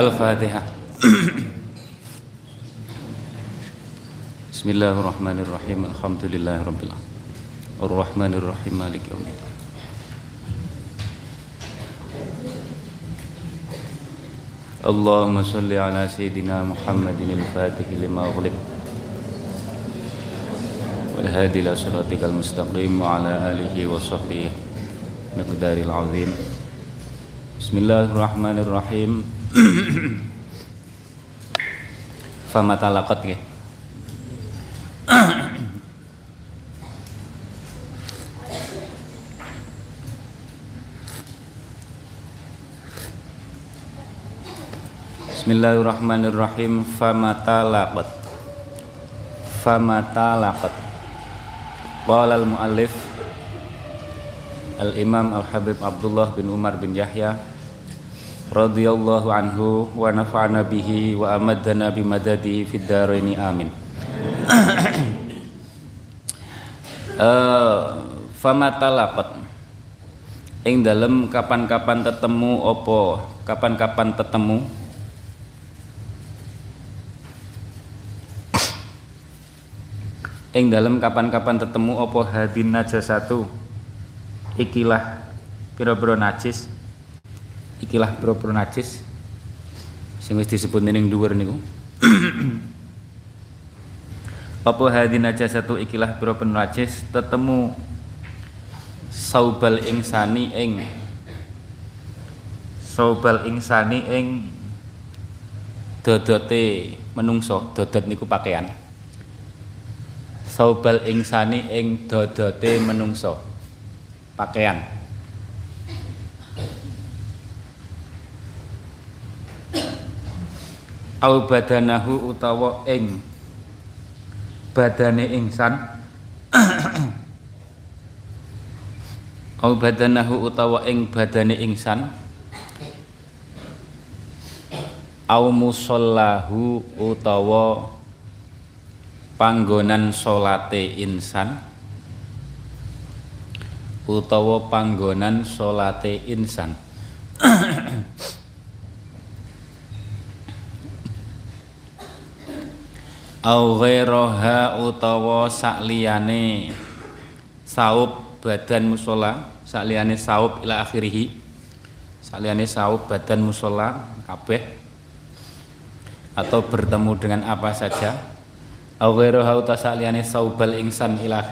Al-Fatihah الله الرحمن الرحيم الحمد لله رب العالمين الرحمن الرحيم مالك يوم الدين اللهم صل على سيدنا محمد الفاتح لما أغلق والهادي إلى صراطك المستقيم وعلى آله وصحبه مقدار العظيم بسم الله الرحمن الرحيم فما تلقت Bismillahirrahmanirrahim. Famatalaqat famatalaqat Qala al-muallif Al-Imam Al-Habib Abdullah bin Umar bin Yahya radhiyallahu anhu wa nafa'ana bihi wa amadana bimadadihi fid dharaini amin. Uh, famatalaqat ing dalem kapan-kapan tetemu opo kapan-kapan tetemu ing dalam kapan-kapan tetemu opo hadin satu? Ikilah pira-pira najis. Ikilah pira-pira najis. Sing wis disebut ning dhuwur niku. Apa hadin satu ikilah pira-pira najis? Tetemu saubal insani ing saubal insani ing dodote menungso. Dodot niku pakaian saubal insani ing dodote menungso. Pakaian. Au badanahu utawa ing badane insan au badanahu utawa ing badane insan au musallahu utawa panggonan salate insan? Utawa panggonan salate insan? Au ghairaha utawa sakliyane saub badan musola. Sakliyane saub ila akhirih sakliyane saub badan musola kabeh. Atau bertemu dengan apa saja au ghairu hauta saliyane saubal insan ila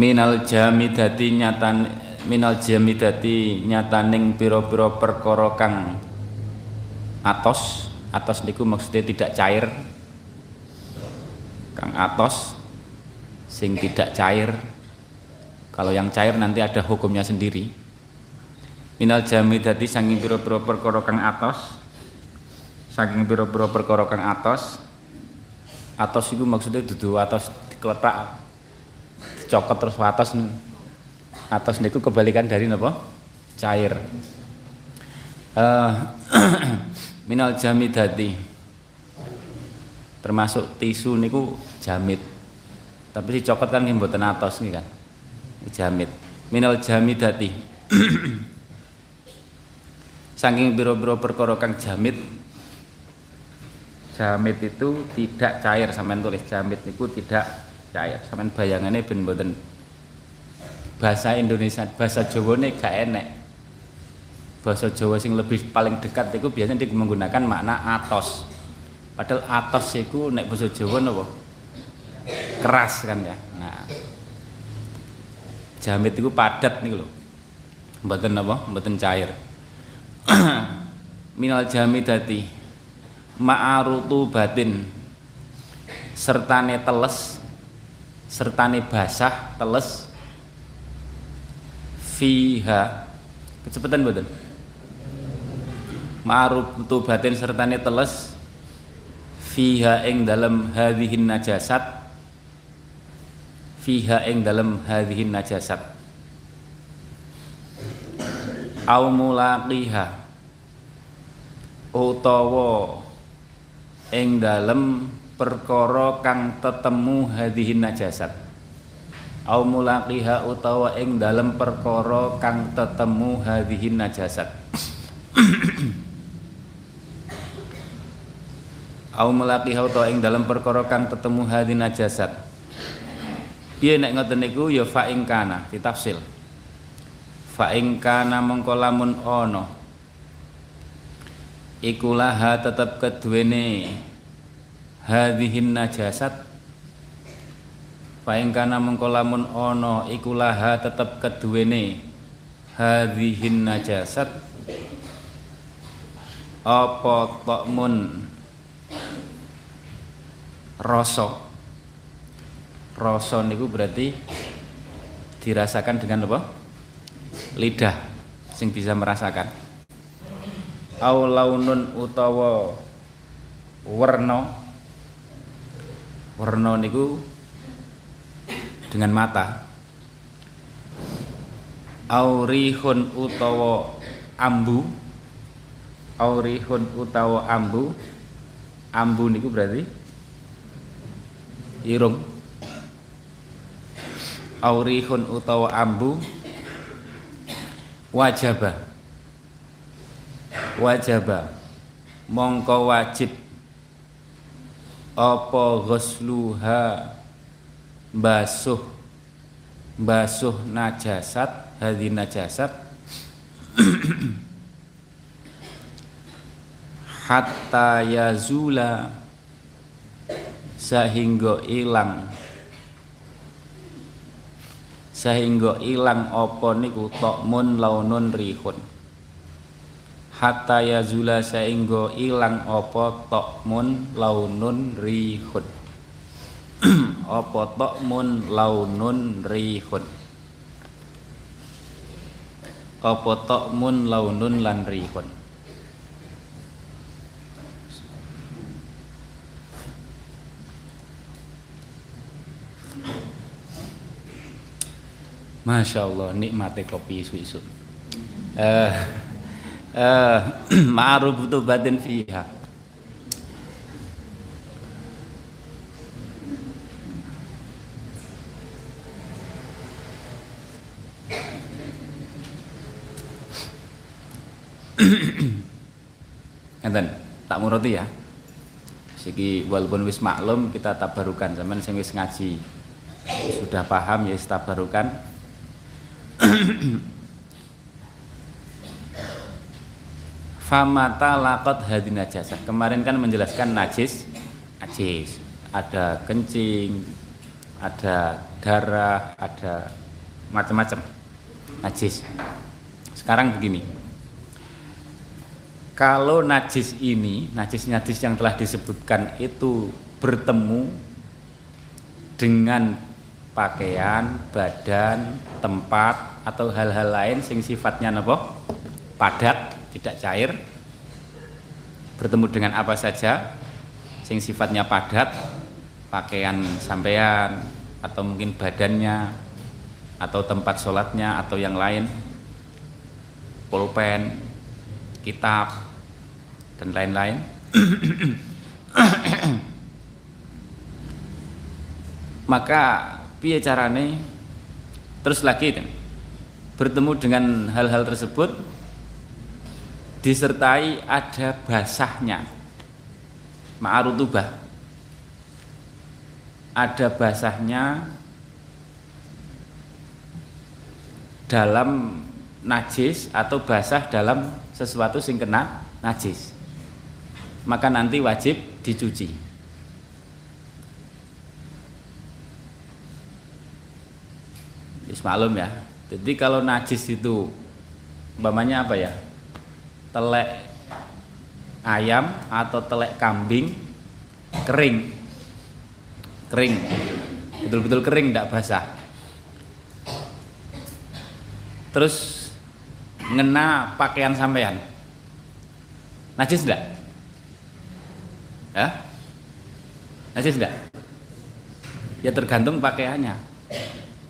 minal jamidati nyatan minal jamidati nyataning pira-pira perkara kang atos. Atos niku maksudnya tidak cair. Kang atos sing tidak cair. Kalau yang cair nanti ada hukumnya sendiri. Minal jamidati sanging pira-pira perkara kang atos saking pira-pira perkara kang atos atos itu maksudnya dudu atos dikeletak dicokot terus atos atos niku kebalikan dari napa? Cair. Uh, minal jamidati termasuk tisu niku jamit. Tapi si cokot kan mboten atos nih kan? Jamit. Minal jamidati saking biro-biro perkara kang jamit itu tidak cair. Sampean tulis jamit itu tidak cair. Sampean bayangannya ben mboten. Bahasa Indonesia bahasa Jawa nih gak enek. Bahasa Jawa sing lebih paling dekat itu biasanya menggunakan makna atos. Padahal atos itu nek bahasa Jawa nopo? Keras kan ya? Nah jamit itu padat nih loh mboten apa mboten cair. Minal jamidati ma'arutu batin. Sertane teles sertane basah teles. Fiha. Kecepatan betul ma'arutu batin sertane teles. Fiha ing dalam hadhihin najasat. Fiha ing dalam hadhihin najasat. Au mulaqiha. Utawa ing dalem perkara kang tetemu hadhihin najasat. Au mulaqiha utawa ing dalem perkara kang tetemu hadhihin najasat. Au mulaqiha utawa ing dalem perkara kang tetemu hadhihin najasat. Piye nek ngoten niku? Ya fa ing kana ditafsil fa ing kana mengko lamun ana ikulaha tetap keduwene hadhihin najasat. Paingkana mengkolamun ono ikulaha tetap keduwene hadhihin najasat. Apa tokmun rasa? Rasa niku berarti dirasakan dengan apa? Lidah sing bisa merasakan au launun utawa werna. Werna niku dengan mata. Aurihun utawa ambu. Aurihun utawa ambu. Ambu niku berarti irung. Aurihun utawa ambu. Wajabah wajaba. Mongko wajib. Apa ghusluha? Basuh basuh najasat. Hadhi najasat. Hatta yazula. Sehingga ilang. Sehingga ilang apa niku? Tokmun launun rihun hatta yazula saenggo ilang apa tokmun launun rihun. Apa tokmun launun rihun? Apa tokmun launun lan rihun? Masya Allah nikmati kopi isu-isu. Uh, uh, ma'ruf batin fiha Enten, tak murati ya. Siki walaupun wis maklum kita tabarukan zaman sing wis ngaji sudah paham ya tabarukan. famata lakot hadi najasa. Kemarin kan menjelaskan najis najis. Ada kencing ada darah ada macam-macam. Najis. Sekarang begini. Kalau najis ini najis-najis yang telah disebutkan itu bertemu dengan pakaian, badan, tempat atau hal-hal lain sing sifatnya apa? padat tidak cair bertemu dengan apa saja sing sifatnya padat pakaian sampean atau mungkin badannya atau tempat sholatnya atau yang lain pulpen kitab dan lain-lain. Maka piye carane? Terus lagi bertemu dengan hal-hal tersebut disertai ada basahnya. Ma'arutubah ada basahnya dalam najis atau basah dalam sesuatu sing kena najis. Maka nanti wajib dicuci. Ismalum ya. Jadi kalau najis itu umpamanya apa ya telek ayam atau telek kambing kering kering betul-betul kering tidak basah terus ngena pakaian sampean najis enggak ya Najis enggak? Ya tergantung pakaiannya.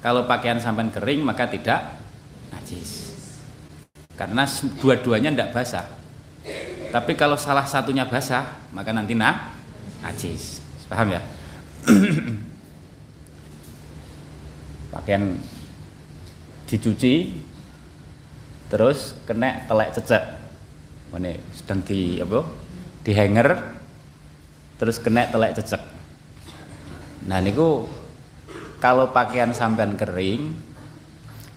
Kalau pakaian sampai kering maka tidak najis. Karena dua-duanya tidak basah. Tapi kalau salah satunya basah, maka nanti nah, najis. Paham ya? pakaian dicuci terus kena telek cecek mana sedang di apa di hanger terus kena telek cecek nah niku kalau pakaian sampean kering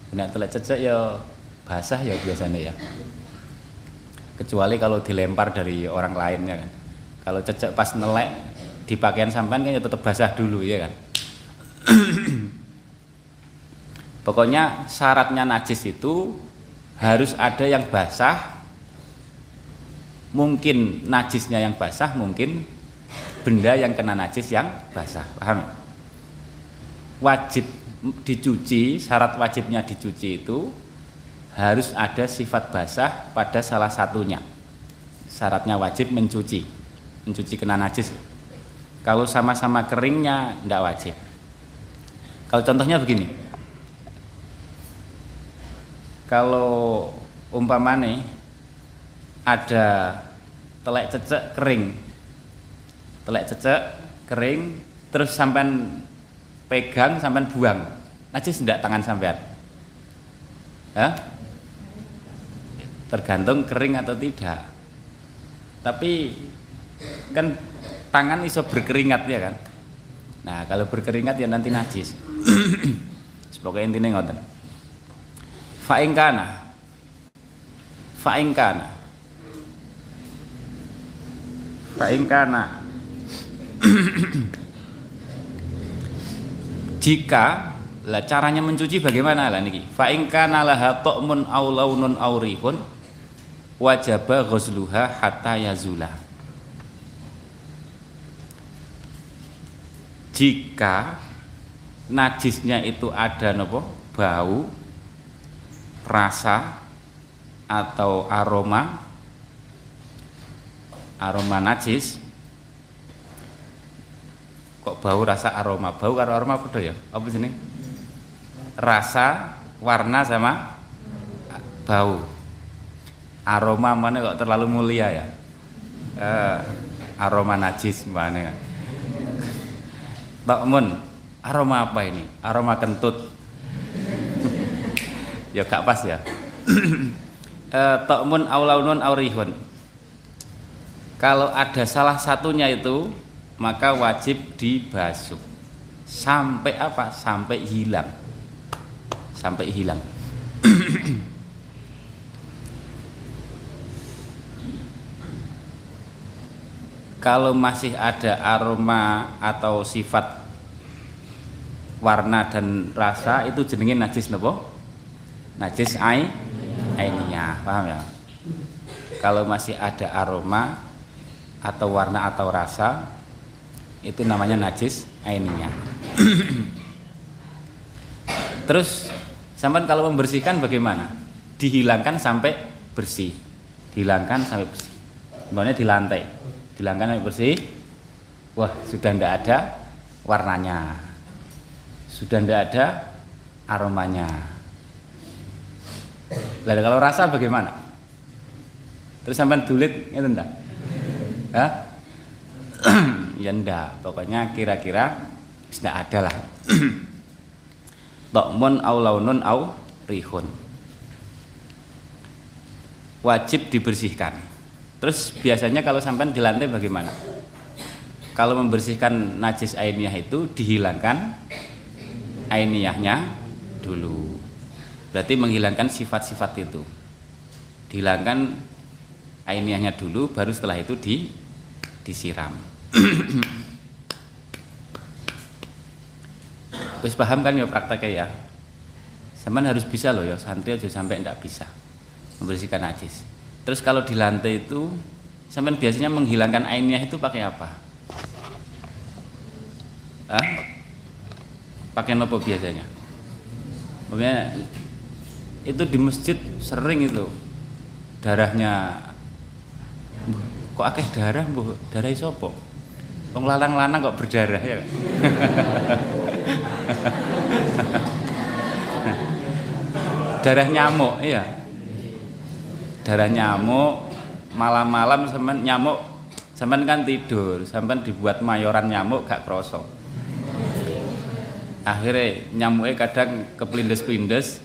kena telek cecek ya basah ya biasanya ya kecuali kalau dilempar dari orang lain ya kan kalau cecek pas nelek di pakaian sampean kan ya tetap basah dulu ya kan Pokoknya syaratnya najis itu harus ada yang basah. Mungkin najisnya yang basah, mungkin benda yang kena najis yang basah. Paham? Wajib dicuci, syarat wajibnya dicuci itu harus ada sifat basah pada salah satunya. Syaratnya wajib mencuci, mencuci kena najis. Kalau sama-sama keringnya tidak wajib. Kalau contohnya begini, kalau umpamane ada telek cecek kering telek cecek kering terus sampai pegang sampai buang najis tidak tangan sampean ya tergantung kering atau tidak. Tapi kan tangan iso berkeringat ya kan? Nah kalau berkeringat ya nanti najis. Sebagai intinya ngoten. Fa'ingkana Fa'ingkana Fa'ingkana Jika lah caranya mencuci bagaimana lah niki? Fa'ingkana laha ta'mun aw launun aw rihun wajaba ghusluha hatta yazula. Jika najisnya itu ada nopo bau rasa atau aroma aroma najis kok bau rasa aroma? Bau karo aroma apa ya? Apa sini? Rasa warna sama bau aroma mana kok terlalu mulia ya? Eh, aroma najis mana Takmun aroma apa ini? Aroma kentut. Ya gak pas ya? Eh, Tokmun aulaunun aurihun. Kalau ada salah satunya itu maka wajib dibasuh. Sampai apa? Sampai hilang. Sampai hilang kalau masih ada aroma atau sifat warna dan rasa itu jenenge najis nopo? Najis ai? Aininya paham ya? Kalau masih ada aroma atau warna atau rasa itu namanya najis aininya terus sampai kalau membersihkan bagaimana? Dihilangkan sampai bersih. Dihilangkan sampai bersih. Sebenarnya di lantai dihilangkan sampai bersih wah sudah tidak ada warnanya sudah tidak ada aromanya lah kalau rasa bagaimana? Terus sampai dulit enggak? Hah? ya enggak, pokoknya kira-kira tidak ada lah. Tokmun au launun au rihun. Wajib dibersihkan. Terus biasanya kalau sampai di lantai bagaimana? Kalau membersihkan najis ainiyah itu dihilangkan ainiyahnya dulu. Berarti menghilangkan sifat-sifat itu. Dihilangkan ainiahnya dulu, baru setelah itu di disiram. Terus paham kan ya prakteknya ya. Saman harus bisa loh ya, santri aja sampai tidak bisa membersihkan najis. Terus kalau di lantai itu, sampai biasanya menghilangkan ainiah itu pakai apa? Hah? Pakai nopo biasanya? Pokoknya itu di masjid sering itu darahnya kok akeh darah bu darah sopo Wong lanang-lanang kok berdarah ya. Darah nyamuk, iya. Darah nyamuk, malam-malam sampean nyamuk sampean kan tidur, sampean dibuat mayoran nyamuk gak krosok akhirnya nyamuknya kadang kepelindes-pelindes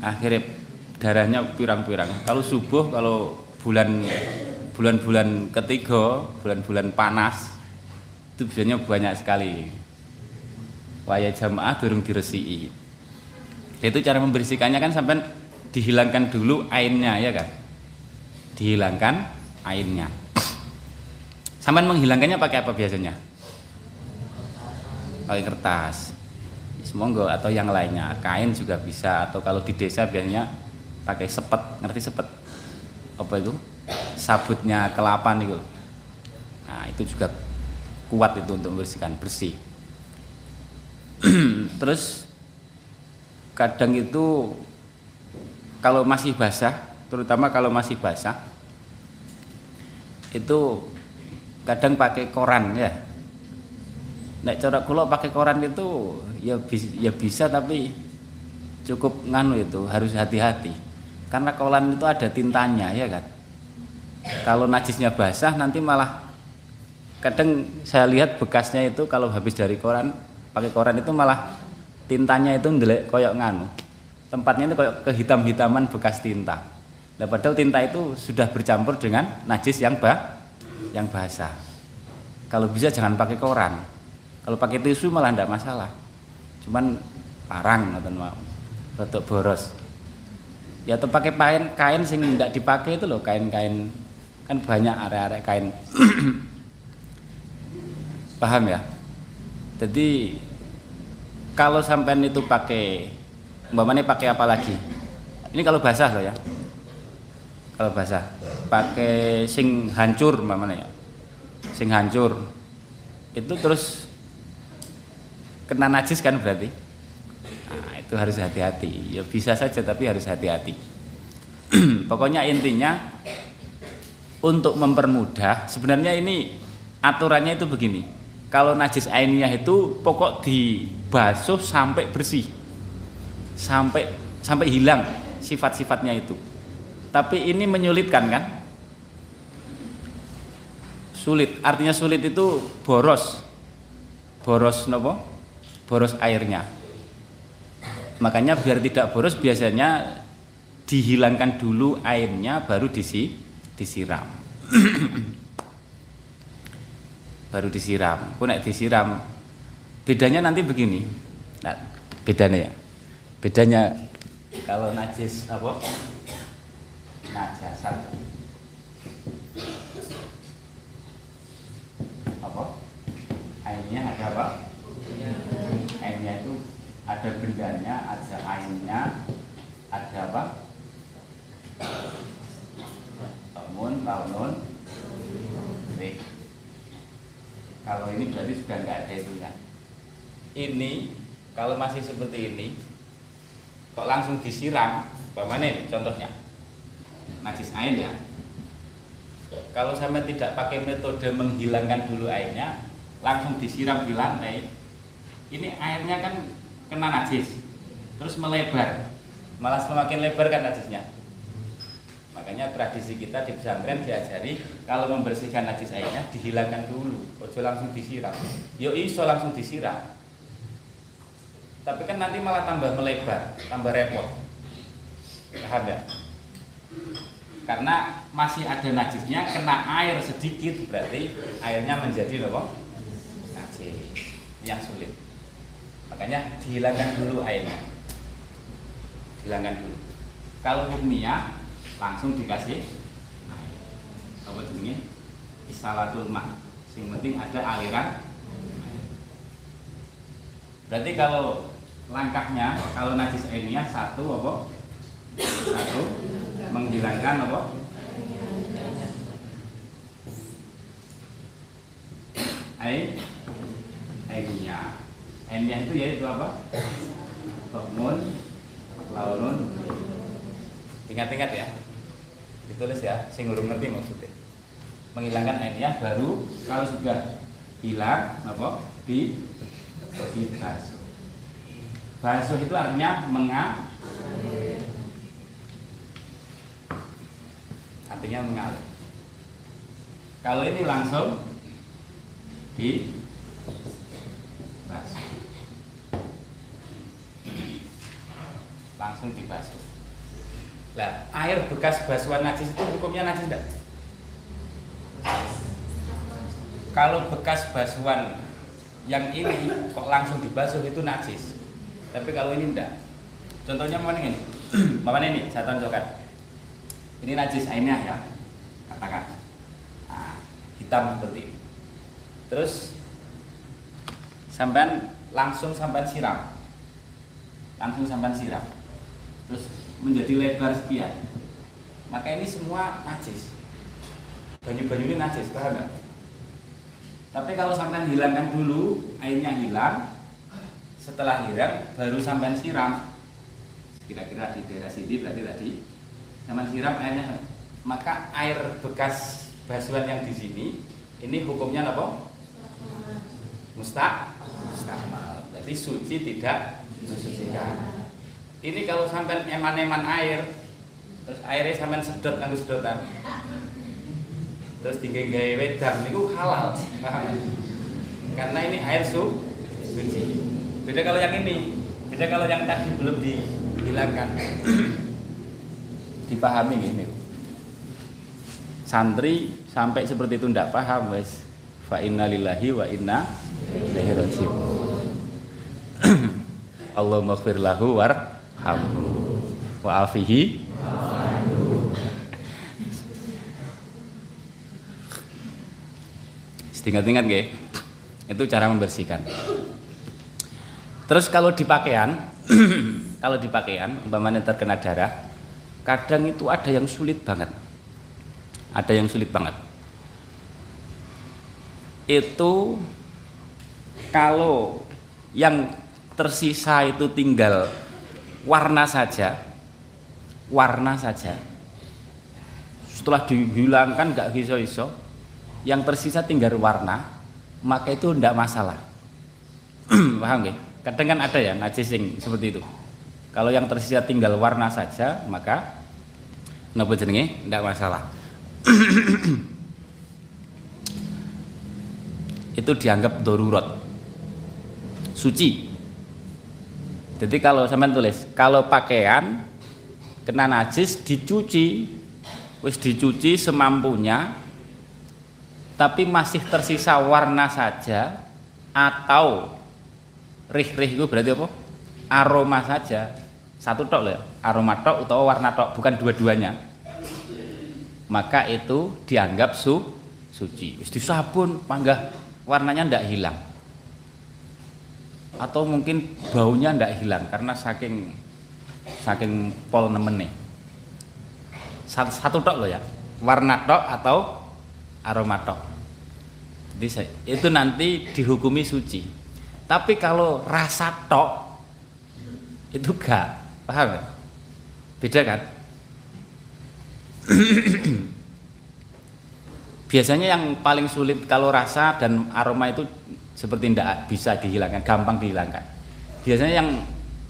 akhirnya darahnya pirang-pirang. Kalau subuh kalau bulan bulan-bulan ketiga bulan-bulan panas itu biasanya banyak sekali. Waya jamaah durung diresi itu cara membersihkannya kan sampai dihilangkan dulu airnya ya kan? Dihilangkan airnya. Sampai menghilangkannya pakai apa biasanya? Pakai kertas. Semoga atau yang lainnya. Kain juga bisa. Atau kalau di desa biasanya pakai sepet. Ngerti sepet? Apa itu? Sabutnya kelapa nih nah itu juga kuat itu untuk membersihkan. Bersih. Terus kadang itu kalau masih basah terutama kalau masih basah itu kadang pakai koran ya Nek cara kula pakai koran itu ya bisa, ya bisa tapi cukup nganu itu harus hati-hati. Karena koran itu ada tintanya ya kan. Kalau najisnya basah nanti malah kadang saya lihat bekasnya itu kalau habis dari koran pakai koran itu malah tintanya itu ndelek koyok nganu. Tempatnya itu koyok kehitam-hitaman bekas tinta. Nah, padahal tinta itu sudah bercampur dengan najis yang bah yang basah. Kalau bisa jangan pakai koran. Kalau pakai tisu malah tidak masalah. Cuman parang atau mau. Rotok boros. Ya atau pakai kain kain sing tidak dipakai itu loh kain-kain. Kan banyak area-area kain. Paham ya? Jadi kalau sampean itu pakai umpamanya pakai apa lagi? Ini kalau basah loh ya. Kalau basah. Pakai sing hancur umpamanya ya. Sing hancur. Itu terus kena najis kan berarti? Nah, itu harus hati-hati. Ya bisa saja tapi harus hati-hati. Pokoknya intinya untuk mempermudah sebenarnya ini aturannya itu begini. Kalau najis ainiyah itu pokok dibasuh sampai bersih sampai sampai hilang sifat-sifatnya itu tapi ini menyulitkan kan sulit artinya sulit itu boros boros nopo boros airnya. Makanya biar tidak boros biasanya dihilangkan dulu airnya baru disi, disiram. baru disiram. Kok disiram bedanya nanti begini. Nah, bedanya ya. Bedanya kalau najis apa? Najasat. Apa? Airnya ada apa? N-nya itu ada bendanya, ada ainnya, ada apa? Lamun, launun, Kalau ini berarti sudah nggak ada itu ya. Ini kalau masih seperti ini, kok langsung disiram, bagaimana ini contohnya? Najis air ya. Kalau sama tidak pakai metode menghilangkan dulu airnya, langsung disiram di lantai, ini airnya kan kena najis terus melebar. Malah semakin lebar kan najisnya. Makanya tradisi kita di pesantren diajari kalau membersihkan najis airnya dihilangkan dulu. Ojo langsung disiram. Yo iso langsung disiram tapi kan nanti malah tambah melebar tambah repot. Paham ya karena masih ada najisnya kena air sedikit berarti airnya menjadi apa? Najis. Yang sulit. Makanya dihilangkan dulu airnya. Dihilangkan dulu. Kalau hukumnya langsung dikasih apa ini isalatul ma. Yang penting ada aliran berarti kalau langkahnya kalau najis airnya satu apa satu menghilangkan apa air airnya N-nya itu yaitu apa? Tokmun, launun. Ingat-ingat ya. Ditulis ya, sing ngerti maksudnya. menghilangkan airnya baru kalau sudah hilang apa di dibasuh basuh itu artinya mengalir artinya mengalir kalau ini langsung di basuh langsung dibasuh Nah, air bekas basuhan najis itu hukumnya najis enggak? Kalau bekas basuhan yang ini kok langsung dibasuh itu najis. Tapi kalau ini enggak. Contohnya mana ini? Mana ini? Saya tunjukkan. Ini najis airnya ya. Katakan. Nah, hitam seperti ini. Terus sampai langsung sampai siram. Langsung sampai siram. Terus menjadi lebar sekian maka ini semua najis banyu-banyu ini najis paham nggak tapi kalau sampai hilangkan dulu airnya hilang setelah hilang baru sampai siram. Kira-kira di daerah sini berarti tadi sampai siram airnya. Maka air bekas basuhan yang di sini ini hukumnya apa? Mustaq, mustakmal. Berarti suci tidak mensucikan ini kalau sampai eman-eman air terus airnya sampai sedot kanggo sedotan. Terus tinggal gaya wedang itu halal. Karena ini air su suci beda kalau yang ini. Beda kalau yang tadi belum dihilangkan. Dipahami ini santri sampai seperti itu tidak paham wes. Fa inna lillahi wa inna ilaihi rajiun. Allahumma maghfir lahu war hamhu wa afihi. Ingat-ingat nggih. Itu cara membersihkan. Terus kalau di pakaian, kalau di pakaian umpamanya terkena darah, kadang itu ada yang sulit banget. Ada yang sulit banget. Itu kalau yang tersisa itu tinggal warna saja warna saja setelah dihilangkan nggak iso-iso yang tersisa tinggal warna maka itu tidak masalah paham ya kadang kan ada ya najis seperti itu. Kalau yang tersisa tinggal warna saja maka nopo jenenge? Tidak masalah. Itu dianggap darurat. Suci. Jadi kalau sampean tulis, kalau pakaian kena najis dicuci, wis dicuci semampunya, tapi masih tersisa warna saja atau rih-rih itu berarti apa? Aroma saja. Satu tok loh, ya, aroma tok atau warna tok, bukan dua-duanya. Maka itu dianggap su suci. Wis disabun, panggah warnanya ndak hilang atau mungkin baunya tidak hilang karena saking saking pol nemene satu, satu tok loh ya warna tok atau aroma tok jadi itu nanti dihukumi suci tapi kalau rasa tok itu gak paham gak? beda kan biasanya yang paling sulit kalau rasa dan aroma itu seperti tidak bisa dihilangkan, gampang dihilangkan. Biasanya yang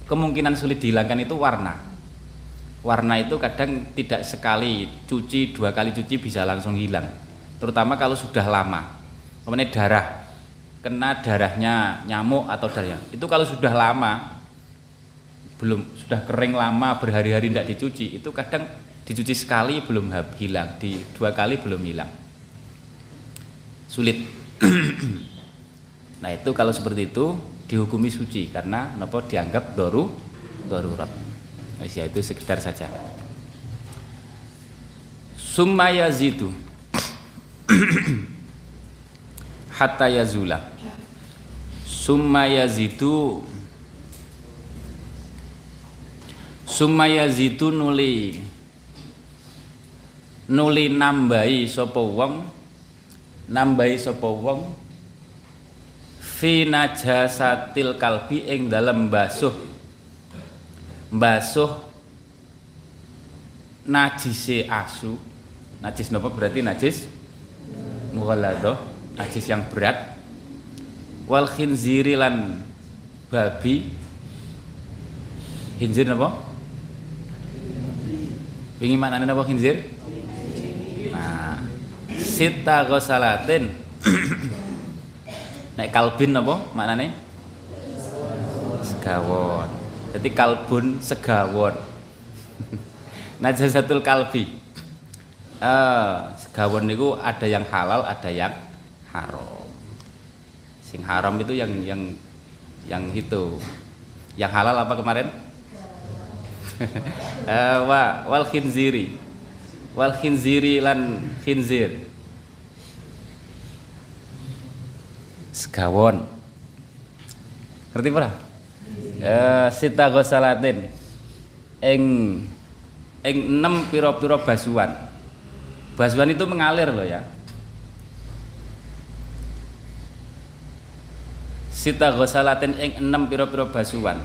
kemungkinan sulit dihilangkan itu warna. Warna itu kadang tidak sekali cuci, dua kali cuci bisa langsung hilang. Terutama kalau sudah lama. Kemudian darah, kena darahnya nyamuk atau darahnya. Itu kalau sudah lama, belum sudah kering lama berhari-hari tidak dicuci, itu kadang dicuci sekali belum hilang, di dua kali belum hilang. Sulit. Nah itu kalau seperti itu dihukumi suci karena nopo dianggap doru darurat. Nah, ya itu sekedar saja. Summa yazidu hatta yazula. Summa yazidu Summa yazidu nuli. Nuli nambahi sapa wong nambahi sapa wong. Fi najasatil kalbi ing dalam basuh basuh najise asu. Najis nopo berarti najis? Mughalladah najis yang berat. Wal khinziri lan babi. Khinzir napa? Wingi maknane napa khinzir? Nah sita ghusalatin nek kalbin napa maknane? Segawon. Jadi kalbun segawon. Najasatul kalbi. Uh, segawon itu ada yang halal ada yang haram. Sing haram itu yang yang yang itu. Yang halal apa kemarin? Uh, wa wal khinziri. Wal khinziri lan khinzir. Segawon. Ngerti pernah? Uh, sita gosalatin ing ing enam piro-piro basuhan. Basuhan itu mengalir loh ya sita ghusalatin ing enam piro-piro basuhan.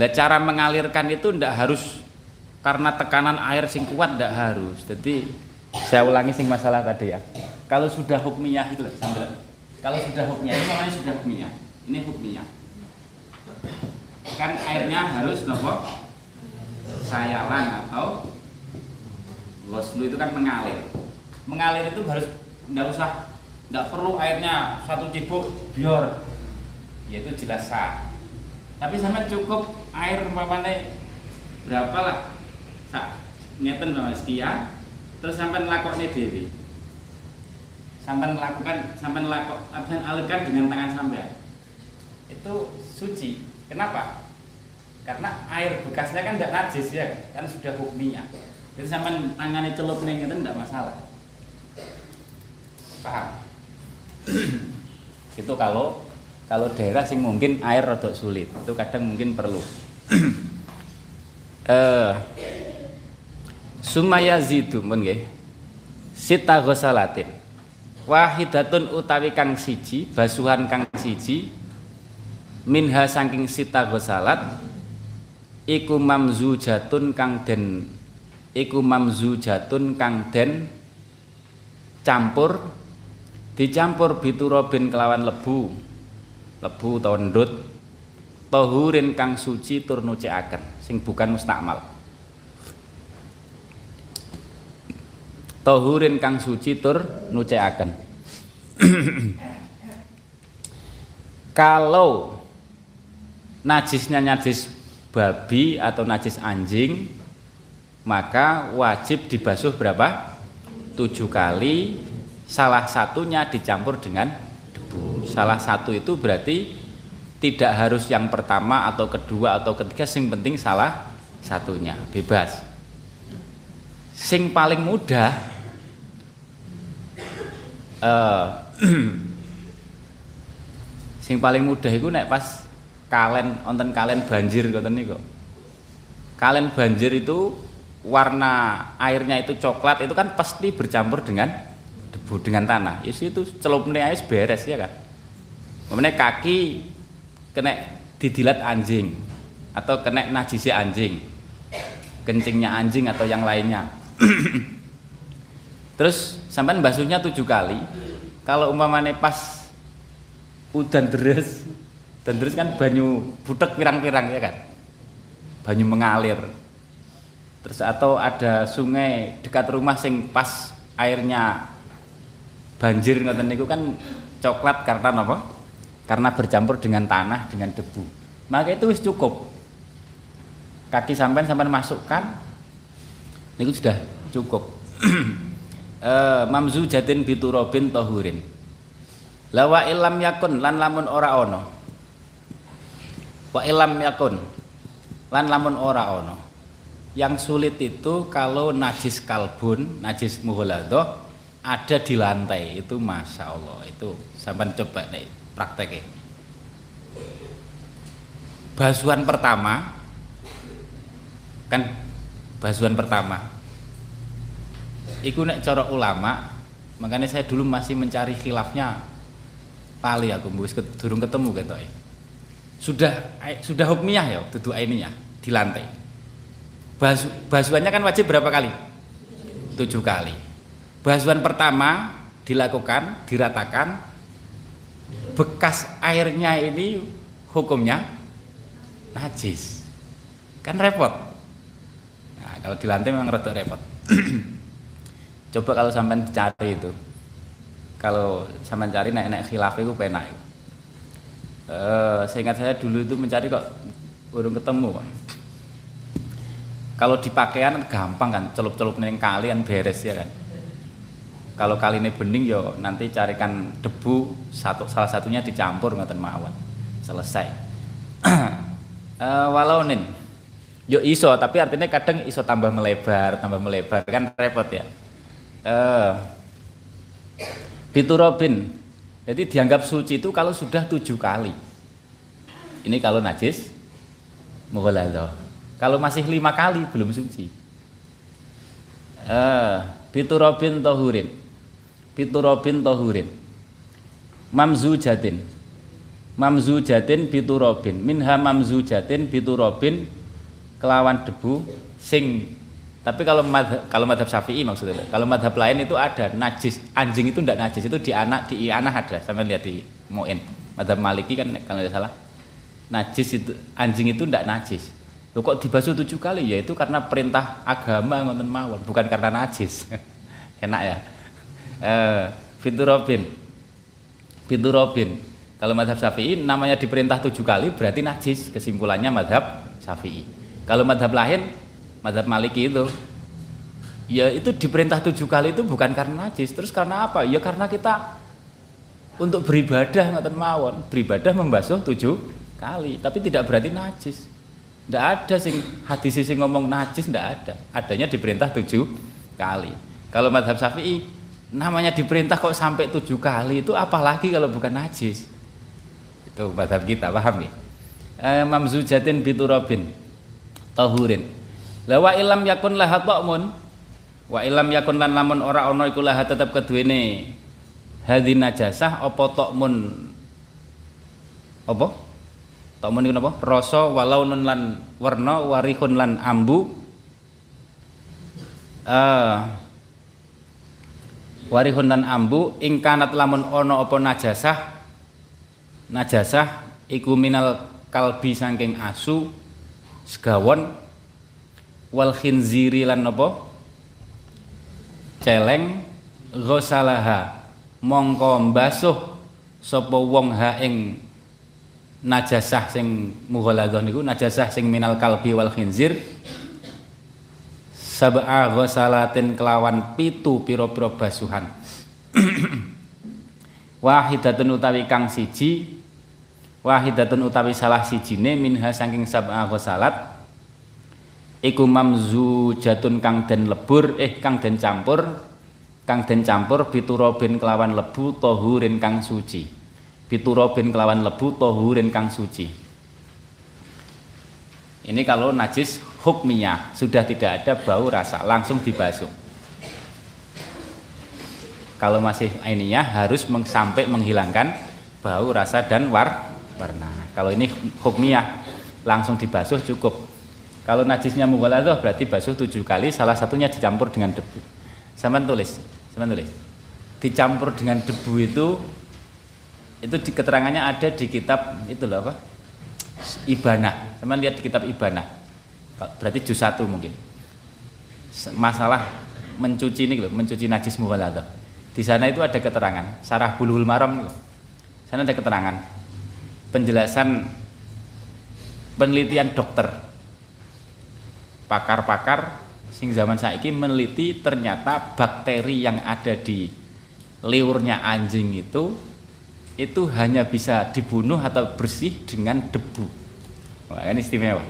Lah cara mengalirkan itu ndak harus. Karena tekanan air sing kuat ndak harus. Jadi saya ulangi sing masalah tadi ya. Kalau sudah hukmiyah itu sambil kalau sudah hukmiyah ini namanya sudah hukmiyah. Ini hukmiyah. Kan airnya harus nopo? Sayalan atau goslu itu kan mengalir. Mengalir itu harus nggak usah nggak perlu airnya satu cibuk biar yaitu jelas sah tapi sama cukup air umpamanya berapa lah? Sak ngeten sama sekian. Terus sampai nih dewi sampai melakukan sampai melakukan sampai alirkan dengan tangan sampai itu suci. Kenapa? Karena air bekasnya kan tidak najis ya kan sudah hukumnya jadi sampai tangannya celup nih itu tidak masalah. Paham? Itu kalau kalau daerah sing mungkin air rada sulit itu kadang mungkin perlu. Eh sumaya zidu mun nggih. Sita ghusalatin wahidatun utawi kang siji basuhan kang siji minha saking sita ghusalat iku mamzujatun kang den iku mamzujatun kang den campur dicampur biturobin kelawan lebu lebu utawa ndut tahurin kang suci tur nucekaken sing bukan mustakmal tahurin kang suci tur nucekaken kalau najisnya najis babi atau najis anjing maka wajib dibasuh berapa? tujuh kali salah satunya dicampur dengan salah satu itu berarti tidak harus yang pertama atau kedua atau ketiga sing penting salah satunya bebas. Sing paling mudah uh, sing paling mudah itu naik pas kalen onten kalen banjir ngoten niku. Kalen banjir itu warna airnya itu coklat itu kan pasti bercampur dengan debu dengan tanah. Isi itu celupne air beres ya kan Kemudian kaki kena didilat anjing atau kena najisi anjing kencingnya anjing atau yang lainnya. Terus sampai basuhnya tujuh kali. Kalau umpamanya pas udan deres dan terus kan banyu butek pirang-pirang ya kan? Banyu mengalir. Terus atau ada sungai dekat rumah sing pas airnya banjir ngoten niku kan coklat karena apa? Karena bercampur dengan tanah dengan debu. Maka itu wis cukup. Kaki sampean sampean masukkan niku sudah cukup. e, mamzu jatin biturobin tohurin. Lawa ilam yakun lan lamun ora ono. Wa ilam yakun lan lamun ora ono. Yang sulit itu kalau najis kalbun, najis muholadoh ada di lantai itu masya Allah itu sampai coba nih prakteknya. Basuhan pertama kan basuhan pertama. Itu nek cara ulama makanya saya dulu masih mencari khilafnya pali aku mbus durung ketemu gitu ya sudah sudah hukmiyah ya tutu ininya di lantai basuhannya kan wajib berapa kali? Tujuh kali. Basuhan pertama dilakukan, diratakan, bekas airnya ini hukumnya najis. Kan repot. Nah, kalau di lantai memang rada repot. Coba kalau sampai cari itu. Kalau sampai cari naik-naik khilaf itu penak. Eh, seingat saya dulu itu mencari kok belum ketemu kan. Kalau di pakaian gampang kan, celup-celup neng kali kan beres ya kan. Kalau kali ini bening yo nanti carikan debu satu salah satunya dicampur ngoten mawon. Selesai. e, walau nin yo iso tapi artinya kadang iso tambah melebar, tambah melebar kan repot ya. Eh Biturobin. Jadi dianggap suci itu kalau sudah tujuh kali. Ini kalau najis, mughaladzah. Kalau masih lima kali belum suci. Eh, biturobin tohurin biturobin tohurin. Mamzujatin. Mamzujatin biturobin minha mamzujatin biturobin kelawan debu sing. Tapi kalau madhab, kalau madhab syafi'i maksudnya kalau madhab lain itu ada najis. Anjing itu tidak najis itu di anak di anak ada. Sampai lihat di muin. Madhab maliki kan kalau tidak salah. Najis itu anjing itu tidak najis. Loh kok dibasuh tujuh kali? Ya itu karena perintah agama ngoten mawon. Bukan karena najis. Enak ya eh, Fiturobin Fiturobin kalau madhab syafi'i namanya diperintah tujuh kali berarti najis. Kesimpulannya madhab syafi'i. Kalau madhab lain madhab maliki itu. Ya itu diperintah tujuh kali itu bukan karena najis. Terus karena apa? Ya karena kita untuk beribadah ngoten mawon. Beribadah membasuh tujuh kali tapi tidak berarti najis. Tidak ada sing hadis sing ngomong najis tidak ada. Adanya diperintah tujuh kali. Kalau madhab syafi'i namanya diperintah kok sampai tujuh kali itu apalagi kalau bukan najis? Itu madhab kita paham ya eh, mamzujatin biturabin tahurin. Lawa ilam yakun lahat ta'mun wa ilam yakun lan lamun ora ono iku lahat tetep keduwene. Hadin najasah apa ta'mun? Apa? Ta'mun iku apa rasa walau nun lan warna warihun lan ambu. Uh, warihun dan ambu ingkanat lamun ono opo najasah? Najasah iku minal kalbi saking asu segawon wal khinziri lan nopo celeng ghosalaha mongko mbasuh sapa wong ha ing najasah sing mughaladhah niku najasah sing minal kalbi wal khinzir sab'a ghusalatin kelawan pitu pira-pira basuhan. Wahidatun utawi kang siji. Wahidatun utawi salah sijine minha saking sab'a ghusalat iku mamzujatun kang den lebur eh kang den campur. Kang den campur biturobin kelawan lebu tohurin kang suci. Biturobin kelawan lebu tohurin kang suci. Ini kalau najis hukminya sudah tidak ada bau rasa langsung dibasuh. Kalau masih ininya harus meng, sampai menghilangkan bau rasa dan war warna. Kalau ini hukmiyah langsung dibasuh cukup. Kalau najisnya mughaladah berarti basuh tujuh kali salah satunya dicampur dengan debu. Sama tulis sama tulis. Dicampur dengan debu itu itu di keterangannya ada di kitab itu loh apa? Ibana teman lihat di kitab ibana berarti juz satu mungkin? Masalah mencuci ini loh mencuci najis muwaladah di sana itu ada keterangan. Sarah buluhul maram sana ada keterangan. Penjelasan penelitian dokter. Pakar-pakar sing zaman saiki meneliti ternyata bakteri yang ada di liurnya anjing itu itu hanya bisa dibunuh atau bersih dengan debu. Wah, ini istimewa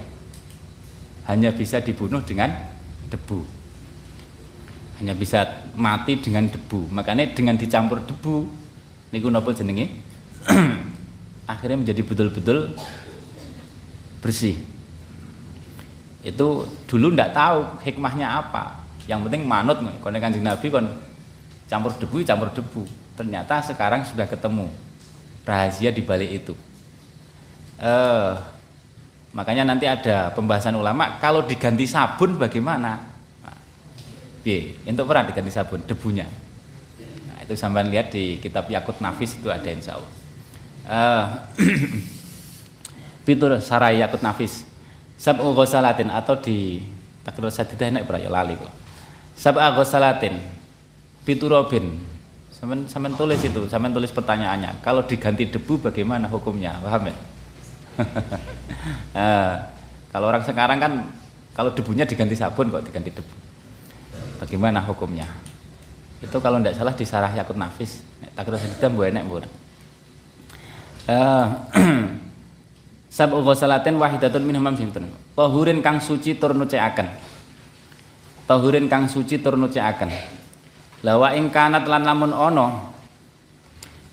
hanya bisa dibunuh dengan debu. Hanya bisa mati dengan debu. Makanya dengan dicampur debu niku napa jenenge? Akhirnya menjadi betul-betul bersih. Itu dulu ndak tahu hikmahnya apa. Yang penting manut kon kanjeng Nabi kon campur debu campur debu. Ternyata sekarang sudah ketemu. Rahasia di balik itu. Eh Makanya nanti ada pembahasan ulama kalau diganti sabun bagaimana? Nah, untuk pernah diganti sabun debunya. Nah, itu sampai lihat di kitab Yakut Nafis itu ada insya Allah. Uh, Fitur sarai Yakut Nafis. Sab'u ghusalatin atau di takdir sadidah enak beraya lali kok. Sab'a ghusalatin. Fiturobin. Sampai, sampai tulis itu, sampai tulis pertanyaannya. Kalau diganti debu bagaimana hukumnya? Paham ya? Uh, kalau orang sekarang kan kalau debunya diganti sabun kok diganti debu. Bagaimana hukumnya? Itu kalau tidak salah di sarah Yakut Nafis. Takdir sadidah bu enak bu. Sab'u ghusalatin wahidatun minhum sinten. Tahurin kang suci tur nuceaken. Tahurin kang suci tur nuceaken. La wa ing kanat lan lamun ana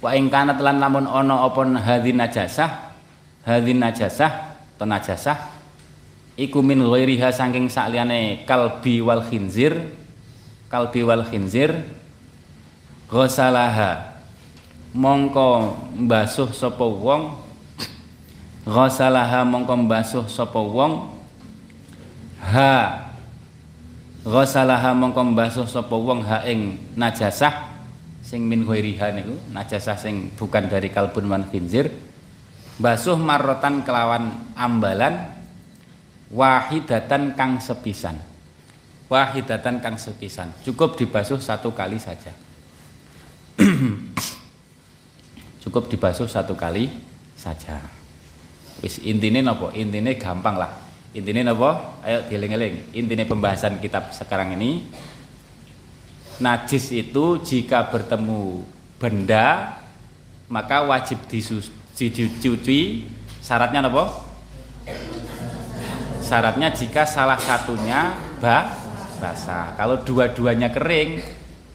wa ing kanat lan lamun ana apa hadin najasah hadin najasah to najasah iku min ghairiha saking sakliyane kalbi wal khinzir kalbi wal khinzir ghusalaha mongko mbasuh sapa wong ghasalaha mongko mbasuh sapa wong ha ghasalaha mongko mbasuh sapa wong ha ing najasah sing min ghairiha niku najasah sing bukan dari kalbun man khinzir basuh marrotan kelawan ambalan wahidatan kang sepisan wahidatan kang sepisan cukup dibasuh satu kali saja cukup dibasuh satu kali saja Wis intine napa? Intine gampang lah. Intine napa? Ayo dieling-eling. Intine pembahasan kitab sekarang ini najis itu jika bertemu benda maka wajib dicuci syaratnya apa? Syaratnya jika salah satunya bah, basah. Kalau dua-duanya kering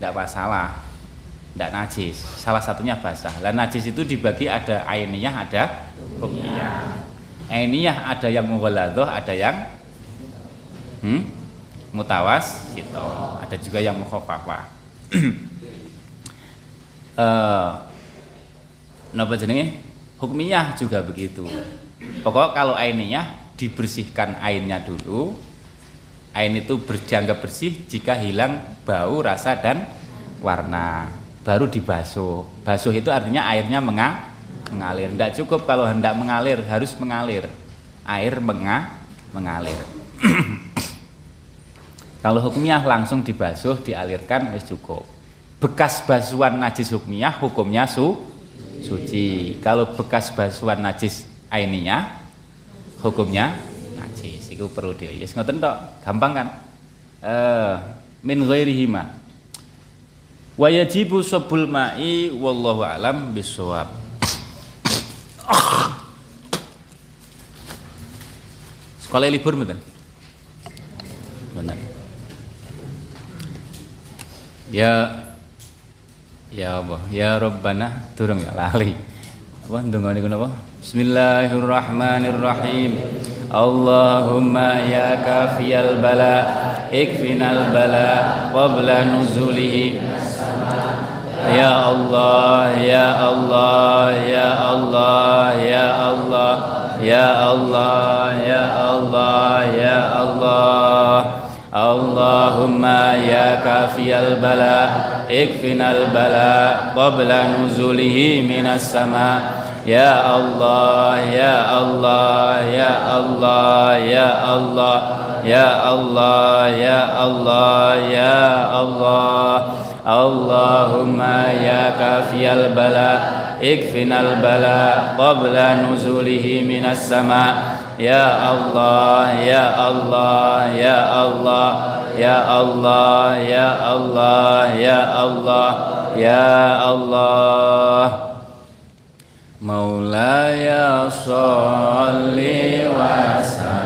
tidak masalah. Tidak najis. Salah satunya basah. Lah najis itu dibagi ada ainiyah, ada ruqyah. Ainiyah ada yang mughaladoh, ada yang hmm, mutawas gitu. Ada juga yang mukhafafah. eh napa jenenge? Hukmiyah juga begitu. Pokok kalau ainiyah dibersihkan ainnya dulu. Ain itu berjangka bersih jika hilang bau, rasa dan warna. Baru dibasuh. Basuh itu artinya airnya mengalir mengalir. Tidak cukup kalau hendak mengalir, harus mengalir. Air menga, mengalir. kalau hukmiyah langsung dibasuh, dialirkan, wis cukup. Bekas basuhan najis hukmiyah, hukumnya su, suci. Kalau bekas basuhan najis aininya, hukumnya najis. Itu perlu. Yes, ngoten tok, gampang kan? Eh, min ghairihi ma. Wa yajibu sabul ma'i wallahu alam bisawab. Sekolah libur mboten? Benar. Ya Ya Allah, ya Rabbana turun ya lali. Apa ndonga niku napa? Bismillahirrahmanirrahim. Allahumma ya kafiyal bala ikfinal bala qabla nuzulihi Ya Allah, Ya Allah, Ya Allah, Ya Allah, Ya Allah, Ya Allah, Ya Allah. Allahumma ya kafiyal bala ikfinal bala qabla nuzulihi minas sama Ya Allah ya Allah ya Allah ya Allah ya Allah ya Allah ya Allah Allahumma ya kafiyal bala ikfinal bala qabla nuzulihi minas sama Ya Allah ya Allah ya Allah ya Allah ya Allah ya Allah ya Allah Maulaya salli wa sallim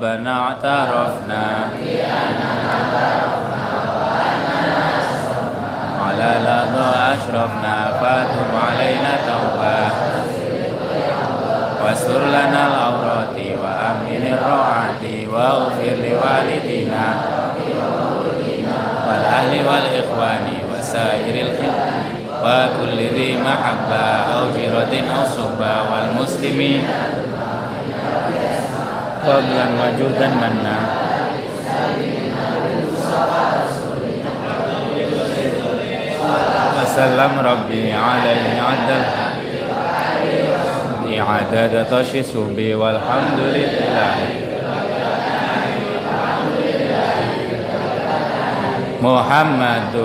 ربنا اعترفنا. بأننا على الأرض أشرفنا فاتم علينا توبة. واستر لنا العورات وأمن الروعات واغفر لوالدينا والأهل والإخوان وسائر الخلق وكل ذي محبة أو جرة أو صحبة والمسلمين. فضلا وجودا منا وسلم ربي عليه عدل عدد طش سبي والحمد لله محمد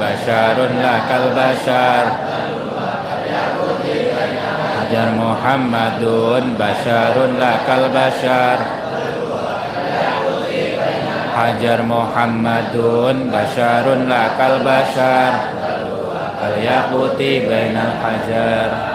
بشر لا كالبشر hajar Muhammadun basharun lakal bashar. Hajar Muhammadun basharun lakal bashar. Al yaquti bainal hajar.